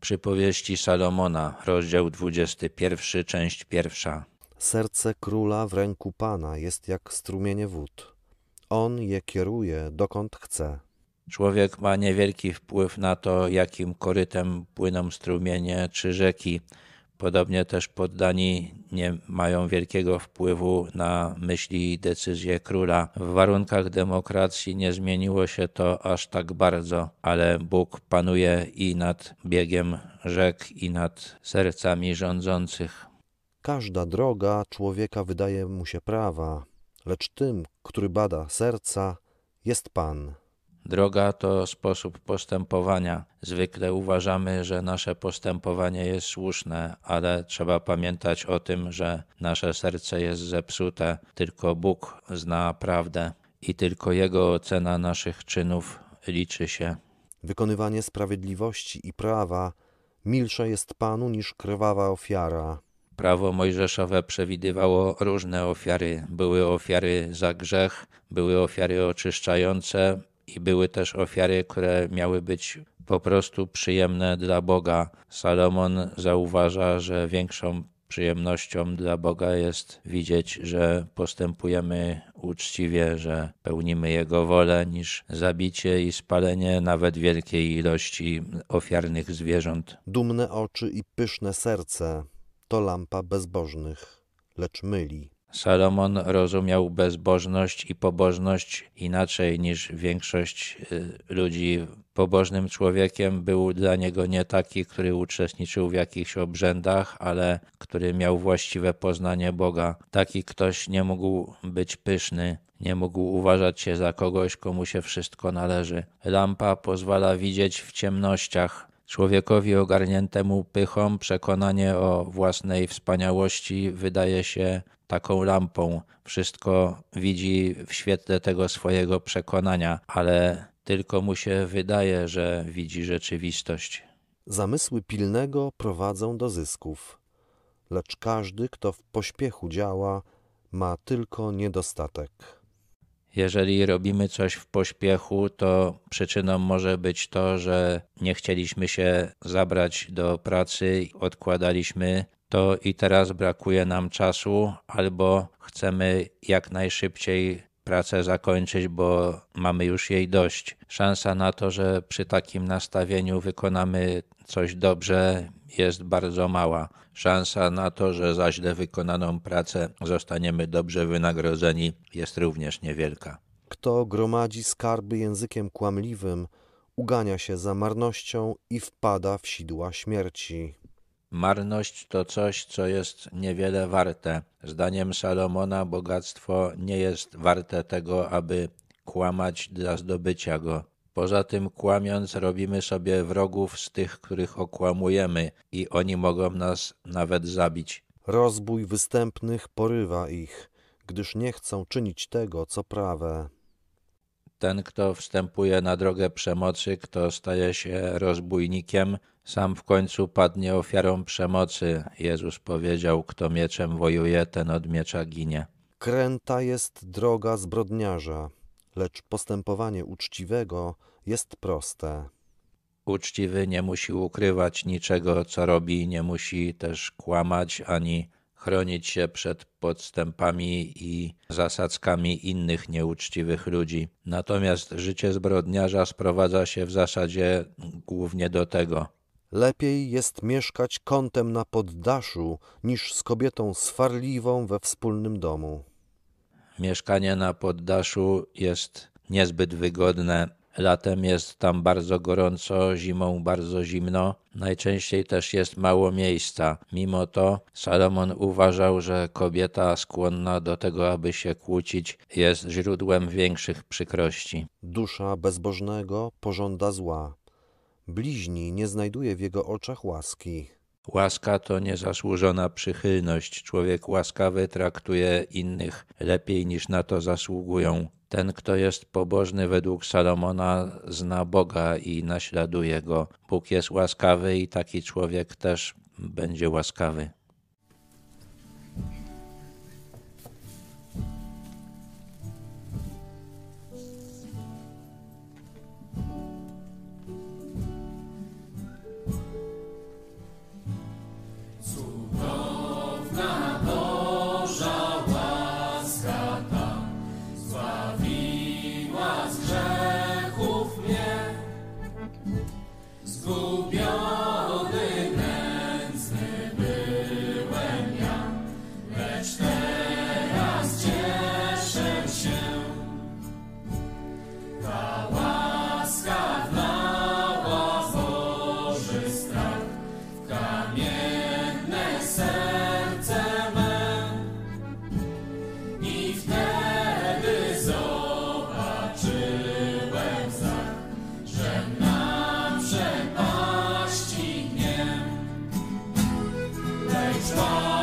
Przypowieści Salomona, rozdział 21, część pierwsza. Serce króla w ręku Pana jest jak strumienie wód. On je kieruje dokąd chce. Człowiek ma niewielki wpływ na to, jakim korytem płyną strumienie czy rzeki. Podobnie też poddani nie mają wielkiego wpływu na myśli i decyzje króla. W warunkach demokracji nie zmieniło się to aż tak bardzo, ale Bóg panuje i nad biegiem rzek, i nad sercami rządzących. Każda droga człowieka wydaje mu się prawa, lecz tym, który bada serca, jest Pan. Droga to sposób postępowania. Zwykle uważamy, że nasze postępowanie jest słuszne, ale trzeba pamiętać o tym, że nasze serce jest zepsute. Tylko Bóg zna prawdę i tylko Jego ocena naszych czynów liczy się. Wykonywanie sprawiedliwości i prawa milsze jest Panu niż krwawa ofiara. Prawo mojżeszowe przewidywało różne ofiary. Były ofiary za grzech, były ofiary oczyszczające, i były też ofiary, które miały być po prostu przyjemne dla Boga. Salomon zauważa, że większą przyjemnością dla Boga jest widzieć, że postępujemy uczciwie, że pełnimy Jego wolę, niż zabicie i spalenie nawet wielkiej ilości ofiarnych zwierząt. Dumne oczy i pyszne serce to lampa bezbożnych, lecz myli. Salomon rozumiał bezbożność i pobożność inaczej niż większość y, ludzi. Pobożnym człowiekiem był dla niego nie taki, który uczestniczył w jakichś obrzędach, ale który miał właściwe poznanie Boga. Taki ktoś nie mógł być pyszny, nie mógł uważać się za kogoś, komu się wszystko należy. Lampa pozwala widzieć w ciemnościach. Człowiekowi ogarniętemu pychą przekonanie o własnej wspaniałości wydaje się taką lampą. Wszystko widzi w świetle tego swojego przekonania, ale tylko mu się wydaje, że widzi rzeczywistość. Zamysły pilnego prowadzą do zysków, lecz każdy, kto w pośpiechu działa, ma tylko niedostatek. Jeżeli robimy coś w pośpiechu, to przyczyną może być to, że nie chcieliśmy się zabrać do pracy, odkładaliśmy to i teraz brakuje nam czasu, albo chcemy jak najszybciej pracę zakończyć, bo mamy już jej dość. Szansa na to, że przy takim nastawieniu wykonamy coś dobrze, jest bardzo mała. Szansa na to, że za źle wykonaną pracę zostaniemy dobrze wynagrodzeni, jest również niewielka. Kto gromadzi skarby językiem kłamliwym, ugania się za marnością i wpada w sidła śmierci. Marność to coś, co jest niewiele warte. Zdaniem Salomona bogactwo nie jest warte tego, aby kłamać dla zdobycia go. Poza tym kłamiąc robimy sobie wrogów z tych, których okłamujemy i oni mogą nas nawet zabić. Rozbój występnych porywa ich, gdyż nie chcą czynić tego, co prawe. Ten, kto wstępuje na drogę przemocy, kto staje się rozbójnikiem, sam w końcu padnie ofiarą przemocy. Jezus powiedział: Kto mieczem wojuje, ten od miecza ginie. Kręta jest droga zbrodniarza, lecz postępowanie uczciwego jest proste. Uczciwy nie musi ukrywać niczego, co robi, nie musi też kłamać ani chronić się przed podstępami i zasadzkami innych nieuczciwych ludzi. Natomiast życie zbrodniarza sprowadza się w zasadzie głównie do tego. Lepiej jest mieszkać kątem na poddaszu, niż z kobietą swarliwą we wspólnym domu. Mieszkanie na poddaszu jest niezbyt wygodne. Latem jest tam bardzo gorąco, zimą bardzo zimno. Najczęściej też jest mało miejsca. Mimo to Salomon uważał, że kobieta skłonna do tego, aby się kłócić, jest źródłem większych przykrości. Dusza bezbożnego pożąda zła. Bliźni nie znajduje w jego oczach łaski. Łaska to niezasłużona przychylność. Człowiek łaskawy traktuje innych lepiej niż na to zasługują. Ten, kto jest pobożny według Salomona, zna Boga i naśladuje go. Bóg jest łaskawy i taki człowiek też będzie łaskawy. Stop.